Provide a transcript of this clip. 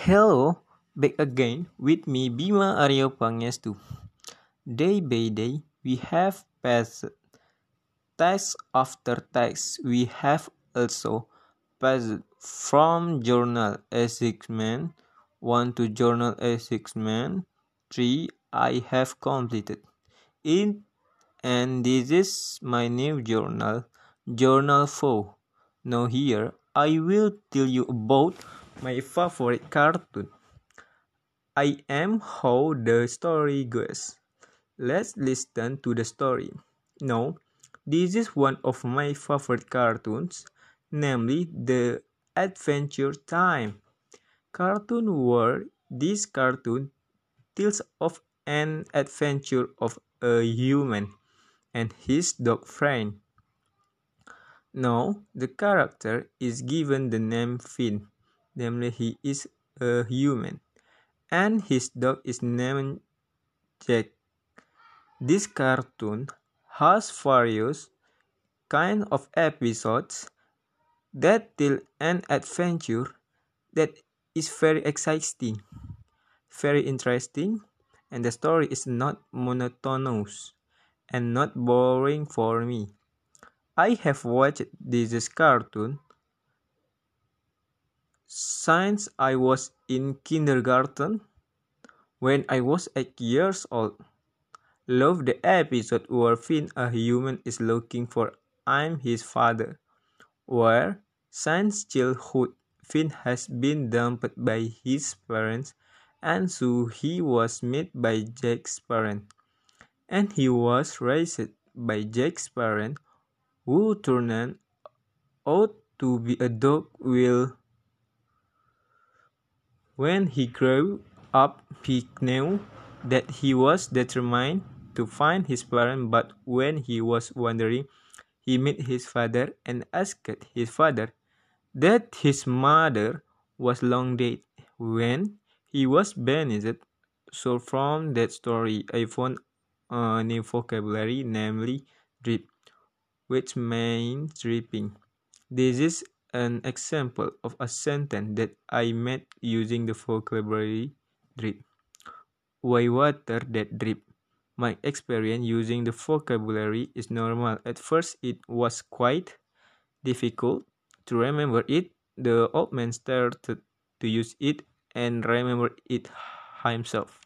Hello, back again with me Bima Aryo Pangestu. Day by day we have passed text after text. We have also passed from journal assessment 1 to journal assessment 3 I have completed. In and this is my new journal, journal 4. Now here I will tell you about my favorite cartoon. I am how the story goes. Let's listen to the story. Now, this is one of my favorite cartoons, namely the Adventure Time cartoon where this cartoon tells of an adventure of a human and his dog friend. Now, the character is given the name Finn namely he is a human, and his dog is named Jake. This cartoon has various kind of episodes that tell an adventure that is very exciting, very interesting, and the story is not monotonous and not boring for me. I have watched this cartoon since I was in kindergarten when I was 8 years old. Love the episode where Finn, a human, is looking for I'm his father, where since childhood Finn has been dumped by his parents and so he was met by Jake's parents. And he was raised by Jake's parents who turned out to be a dog will when he grew up, he knew that he was determined to find his parents, but when he was wandering, he met his father and asked his father that his mother was long dead when he was banished. So from that story, I found a new vocabulary, namely drip, which means dripping. This is an example of a sentence that I made using the vocabulary drip. Why water that drip? My experience using the vocabulary is normal. At first, it was quite difficult to remember it. The old man started to use it and remember it himself.